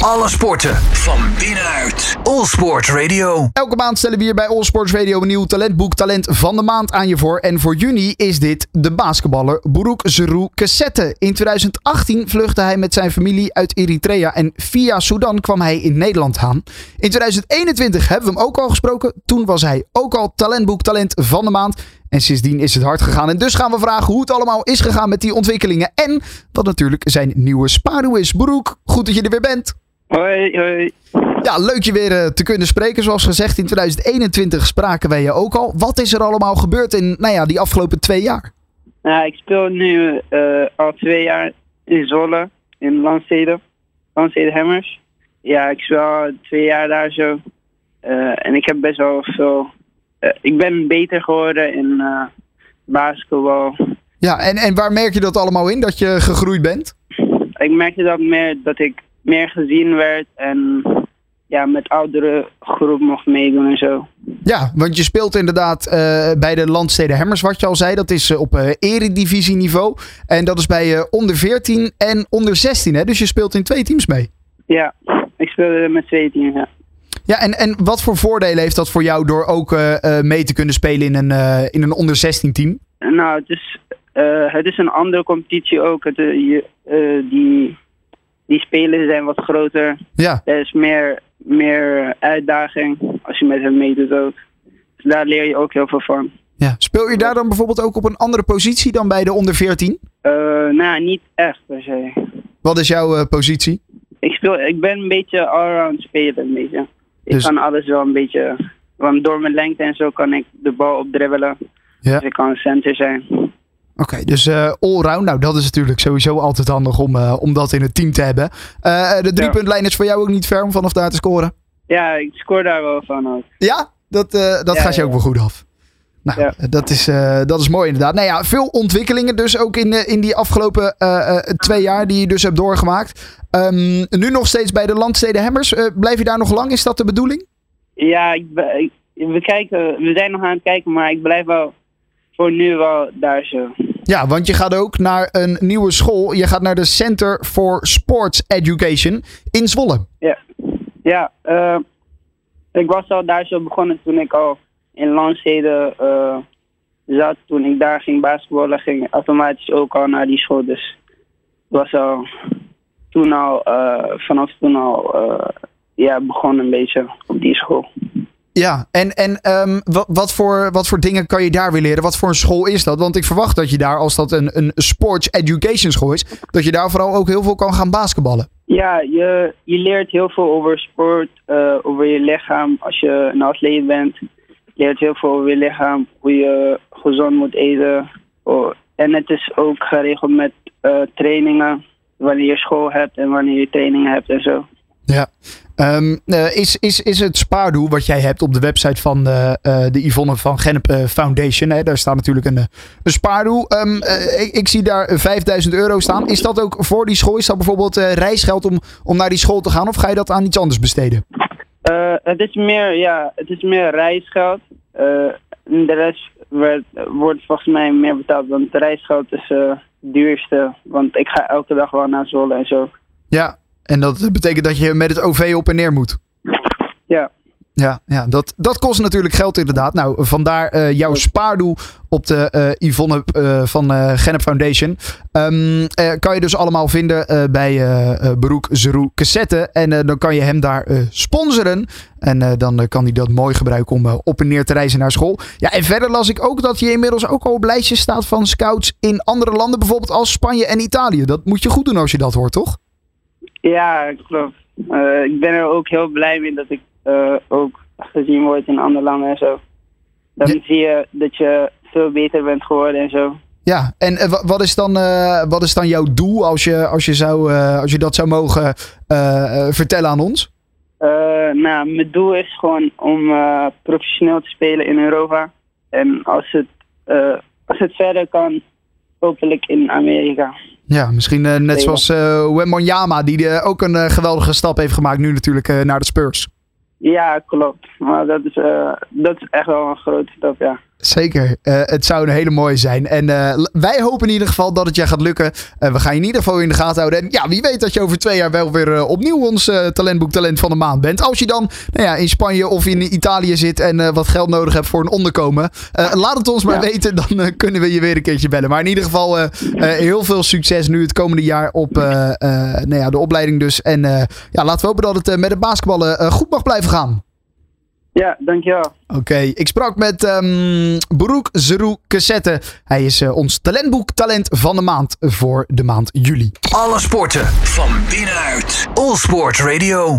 Alle sporten van binnenuit. All Sport Radio. Elke maand stellen we hier bij All Sports Radio een nieuw talentboek Talent van de Maand aan je voor. En voor juni is dit de basketballer Buruk Zeru Kessette. In 2018 vluchtte hij met zijn familie uit Eritrea en via Sudan kwam hij in Nederland aan. In 2021 hebben we hem ook al gesproken. Toen was hij ook al talentboek Talent van de Maand. En sindsdien is het hard gegaan. En dus gaan we vragen hoe het allemaal is gegaan met die ontwikkelingen. En wat natuurlijk zijn nieuwe spaardoe is. Broek, goed dat je er weer bent. Hoi, hoi. Ja, leuk je weer eh, te kunnen spreken. Zoals gezegd, in 2021 spraken wij je ook al. Wat is er allemaal gebeurd in nou ja, die afgelopen twee jaar? Nou, ik speel nu eh, al twee jaar in Zwolle, in Landstede. Landstede Hammers. Ja, ik speel al twee jaar daar zo. Eh, en ik heb best wel veel... ik ben beter geworden in basketbal. Ja, en, en waar merk je dat allemaal in, dat je gegroeid bent? Ik merkte dat meer dat ik meer gezien werd en ja, met oudere groep mocht meedoen en zo. Ja, want je speelt inderdaad eh, bij de Landsteden Hammers, wat je al zei. Dat is eh, op eh eredivisieniveau. En dat is bij onder 14 en onder 16, hè? Dus je speelt in twee teams mee. Ja, ik speelde met twee teams, ja. Ja, en, en wat voor voordelen heeft dat voor jou door ook mee te kunnen spelen in een, in een onder 16 team? Nou, het is, het is een andere competitie ook. Het, je, die, die spelers zijn wat groter. Ja, Er is meer, meer uitdaging als je met hen meedoet ook. Dus daar leer je ook heel veel van. ja. Speel je daar dan bijvoorbeeld ook op een andere positie dan bij de onder 14? Eh, nou, niet echt per se. Wat is jouw eh, positie? Ik, speel, ik ben een beetje allround speler. Een beetje. Ik Dus- kan alles wel een beetje... Want door mijn lengte en zo kan ik de bal opdribbelen. Ja. Dus ik kan een center zijn. Oké, dus eh allround. Nou, dat is natuurlijk sowieso altijd handig om, eh, om dat in het team te hebben. Eh, de driepuntlijn is voor jou ook niet ver om vanaf daar te scoren. Ja, ik scoor daar wel van ook. Ja, dat, dat Ja, gaat je ook wel goed af. Nou, Ja. dat, is, dat is mooi inderdaad. Nou ja, veel ontwikkelingen dus ook in, in die afgelopen twee jaar die je dus hebt doorgemaakt. Ehm, nu nog steeds bij de Landsteden Hammers. Blijf je daar nog lang? Is dat de bedoeling? Ja, ik- we, kijken, we zijn nog aan het kijken, maar ik blijf wel voor nu wel daar zo. Ja, want je gaat ook naar een nieuwe school. Je gaat naar de Center for Sports Education in Zwolle. Ja, ja eh, ik was al daar zo begonnen toen ik al in Landstede eh, zat. Toen ik daar ging basketballen, ging ik automatisch ook al naar die school. Dus was al toen al, eh, vanaf toen al, ja, begonnen een beetje op die school. Ja, en, en ehm, wat, wat, voor, wat voor dingen kan je daar weer leren? Wat voor een school is dat? Want ik verwacht dat je daar, als dat een, een sports education school is, dat je daar vooral ook heel veel kan gaan basketballen. Ja, je, je leert heel veel over sport, eh, over je lichaam. Als je een atleet bent, je leert heel veel over je lichaam, hoe je gezond moet eten. Oh, en het is ook geregeld met eh, trainingen, wanneer je school hebt en wanneer je trainingen hebt en zo. Ja. Ehm, eh, is, is, is het spaardoel wat jij hebt op de website van de, eh, de Yvonne van Gennep eh, Foundation? Hè? Daar staat natuurlijk een, eh, een spaardoel. Ehm, eh, ik, ik zie daar eh, 5000 euro staan. Is dat ook voor die school? Is dat bijvoorbeeld eh, reisgeld om, om naar die school te gaan? Of ga je dat aan iets anders besteden? Eh, het is meer, ja, het is meer reisgeld. Eh, de rest werd, wordt volgens mij meer betaald, want het reisgeld is eh, het duurste. Want ik ga elke dag wel naar Zwolle en zo. Ja. En dat betekent dat je met het OV op en neer moet. Ja. Ja, ja dat, dat kost natuurlijk geld inderdaad. Nou, vandaar eh, jouw spaardoel op de eh, Yvonne eh, van eh Gennep Foundation. Ehm, eh, kan je dus allemaal vinden bij Barouk Zeroe Cassette. En dan kan je hem daar sponsoren. En dan kan hij dat mooi gebruiken om op en neer te reizen naar school. Ja, en verder las ik ook dat je inmiddels ook al op lijstjes staat van scouts in andere landen. Bijvoorbeeld als Spanje en Italië. Dat moet je goed doen als je dat hoort, toch? Ja, klopt. Eh, ik ben er ook heel blij mee dat ik eh, ook gezien word in andere landen en zo. Dan Ja. zie je dat je veel beter bent geworden en zo. Ja, en eh, wa- wat is dan, wat is dan jouw doel als je, als je, zou, als je dat zou mogen vertellen aan ons? Nou, mijn doel is gewoon om professioneel te spelen in Europa. En als het, als het verder kan, hopelijk in Amerika. Ja, misschien eh, net zoals eh Wembanyama, die eh, ook een geweldige stap heeft gemaakt nu natuurlijk naar de Spurs. Ja, klopt. Maar dat is, dat is echt wel een grote stap, ja. Zeker. Uh, het zou een hele mooie zijn. En uh, wij hopen in ieder geval dat het je gaat lukken. Uh, we gaan je in ieder geval in de gaten houden. En ja, wie weet dat je over twee jaar wel weer opnieuw ons talentboek Talent van de Maand bent. Als je dan nou ja, in Spanje of in Italië zit en wat geld nodig hebt voor een onderkomen. laat het ons maar ja. weten, dan kunnen we je weer een keertje bellen. Maar in ieder geval heel veel succes nu het komende jaar op nou ja, de opleiding dus. En ja, laten we hopen dat het met het basketballen goed mag blijven gaan. Ja, dankjewel. Oké, ik sprak met um, Barouk Zeroe Cassette. Hij is uh, ons talentboek Talent van de maand voor de maand juli. Alle sporten van binnenuit. All Sport Radio.